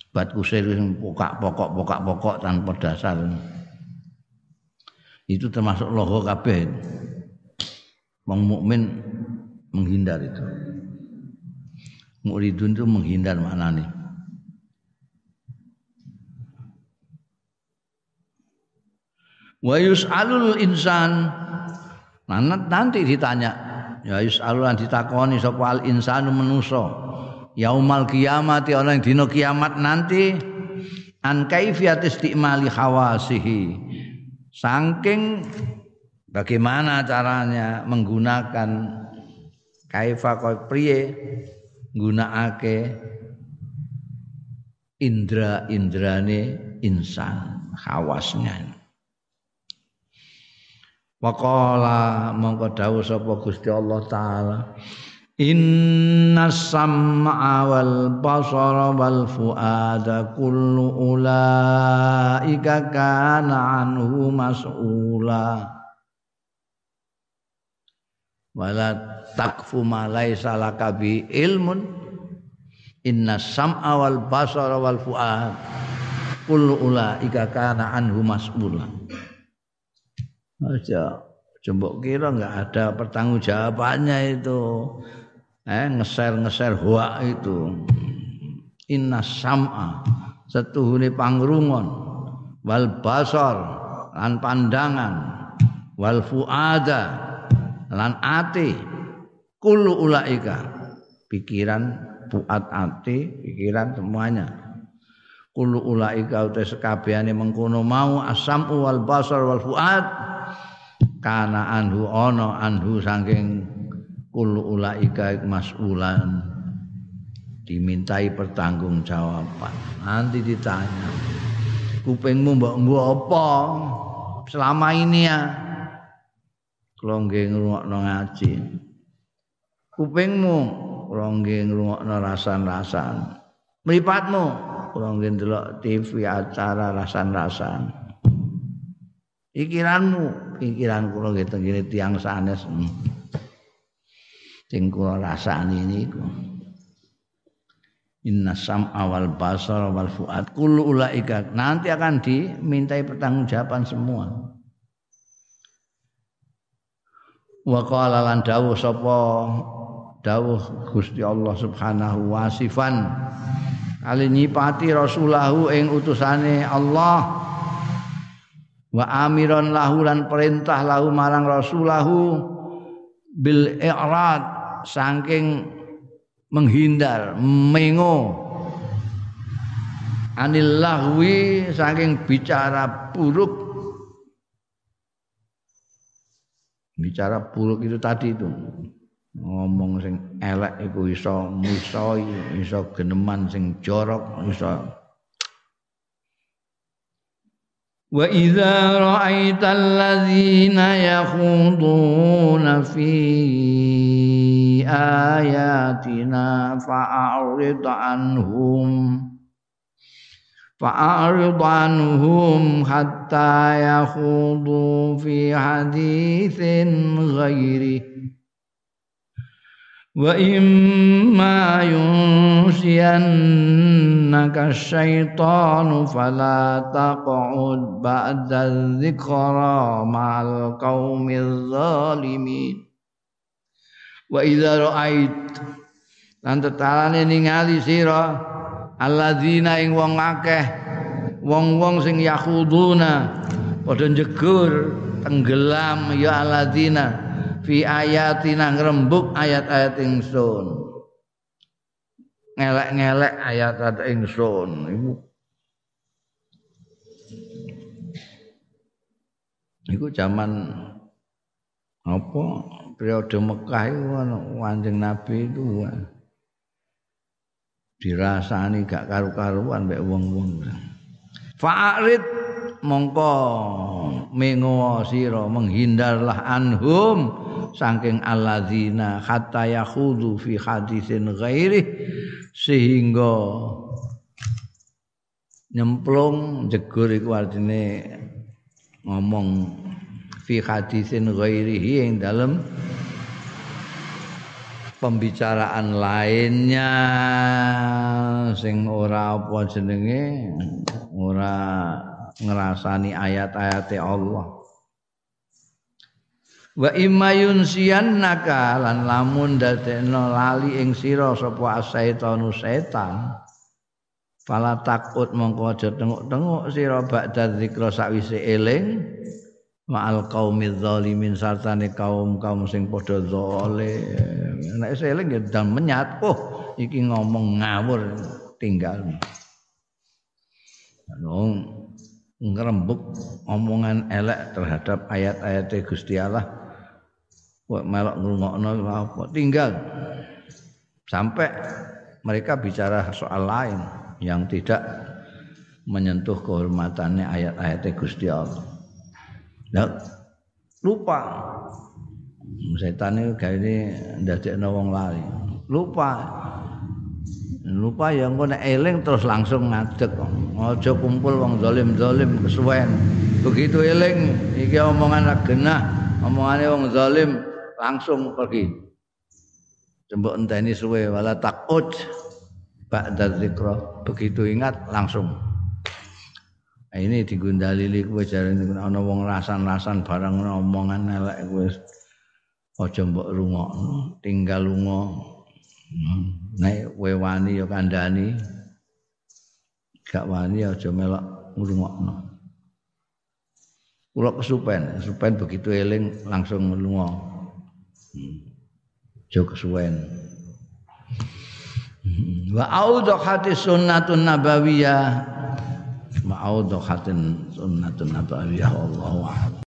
Debat kusir yang pokok pokok pokok pokok tanpa dasar. Itu termasuk logo kabeh. Wong mukmin menghindar itu. Muridun itu menghindar mana nih wa yus'alul insan. Nanti ditanya ya yusalulan ditakoni sapa al insanu manusa? Yaumal kiamati ana ing dina kiamat nanti an kaifiyat istimali hawasihi saking bagaimana caranya menggunakan kaifa kaya priye? Nggunakake indra-indrane insan khawasnya Waqala mongko dawuh sapa Gusti Allah taala. Inna sam'a wal basara wal fuada kullu ulaika kana anhu mas'ula wala takfu ma laisa laka bi ilmun. Inna sam'a wal basara wal fuad. Kullu ulaika kana anhu mas'ula. Aja coba kira enggak ada pertanggungjawabannya itu. Eh ngeser-ngeser hoa itu. Inna sam'a setuhune pangrungon wal basar lan pandangan. Wal fuada lan ati. Kullu ulaika. Pikiran fuad ati pikiran semuanya. Kullu ulaika uta sekabehane mengkono mau asam wal basar wal fuad. Kana anhu ono anhu saking kullu ulaika mas'ulan. Dimintai pertanggungjawaban. Nanti ditanya kupingmu mbok mbok apa? Selama ini ya kalau nggih ngrungokno ngaji. Kupingmu kalau nggih ngrungokno rasan-rasan. Mripatmu kalau nggih ndelok TV acara rasan-rasan. Pikiranmu pikiran kula nggih tengene tiang sanes. Hmm. Sing kula rasani niku. Inna sam awal basar wal fuad. Kullu ulaika. Nanti akan dimintai pertanggungjawaban semua. Wa qala lan dawuh sapa? Dawuh Gusti Allah Subhanahu wa sifan. Kali nyipati rasulahu ing utusane Allah. Wa amiron lahu lan perintah lahu marang rasulahu bil i'rad saking menghindar mengo anil lahwi saking bicara buruk bicara buruk itu tadi itu. Ngomong sing elek iku iso musa iso geneman sing jorok iso. Wa idza ra'aital ladzina yakhuduna fi ayatina fa'arid anhum fa'arid anhum hatta yakhudu fi hadithin ghairi wa imma yunsiyannaka syaitanu fala taq'ud ba'da dzikra ma'al qaumil zalimin wa idza ra'ait lan tetalane ningali sira alladzina ing wong akeh wong-wong sing yakhuduna padha jegur tenggelam ya alladzina fi ayatina ngrembug ayat-ayat ingsun. Ngelek-ngelek ayat-ayat ingsun iku. Iku zaman apa? Periode Mekah itu Kanjeng Nabi itu dirasani gak karu-karuan mek wong-wong. Fa'rid mongko mengo sira menghindarlah anhum saking alladzina hatta yakhudu fi hadisin ghairi sehingga nyemplung jegur iku artine ngomong fi hadisin ghairihi yang dalam pembicaraan lainnya. Sing ora apa jenenge? Ora ngerasani ayat-ayat Allah. Wa imayun siyannaka lan lamun dadekno lali ing sira sapa asaitanu setan fala takut mongko aja tenguk-tenguk sira ba'da zikra sakwise eling ma'al qaumil zalimin sartane kaum-kaum sing padha zalim nek seling ya dan menyat oh iki ngomong ngawur tinggal Nong ngerembuk omongan elek terhadap ayat-ayat Gusti Allah. Kok melok ngrungokno apa tinggal. Sampai mereka bicara soal lain yang tidak menyentuh kehormatannya ayat-ayat Gusti Allah. Nah, lupa setan itu gak ini ndadekno wong lali. Lupa. Lupa ya engko nek eling terus langsung ngadeg. Aja kumpul wong zalim-zalim kesuwen. Begitu eling iki omongan genah, omongane wong zalim langsung pergi. Jembok enteni suwe wala takut ba'da dzikra. Begitu ingat langsung ini digundalili kowe jarene ana wong rasan-rasan barang omongan elek kowe aja mbok rungokno, tinggal lunga. Hmm. Nek kowe wani ya kandhani. Gak wani aja melok ngrungokno. Kula kesupen, kesupen begitu eling langsung lunga. Hmm. Jo kesuwen. Hmm. Wa audhu hati sunnatun nabawiyah ma'audhatin sunnatun nabawiyah. Wallahu a'lam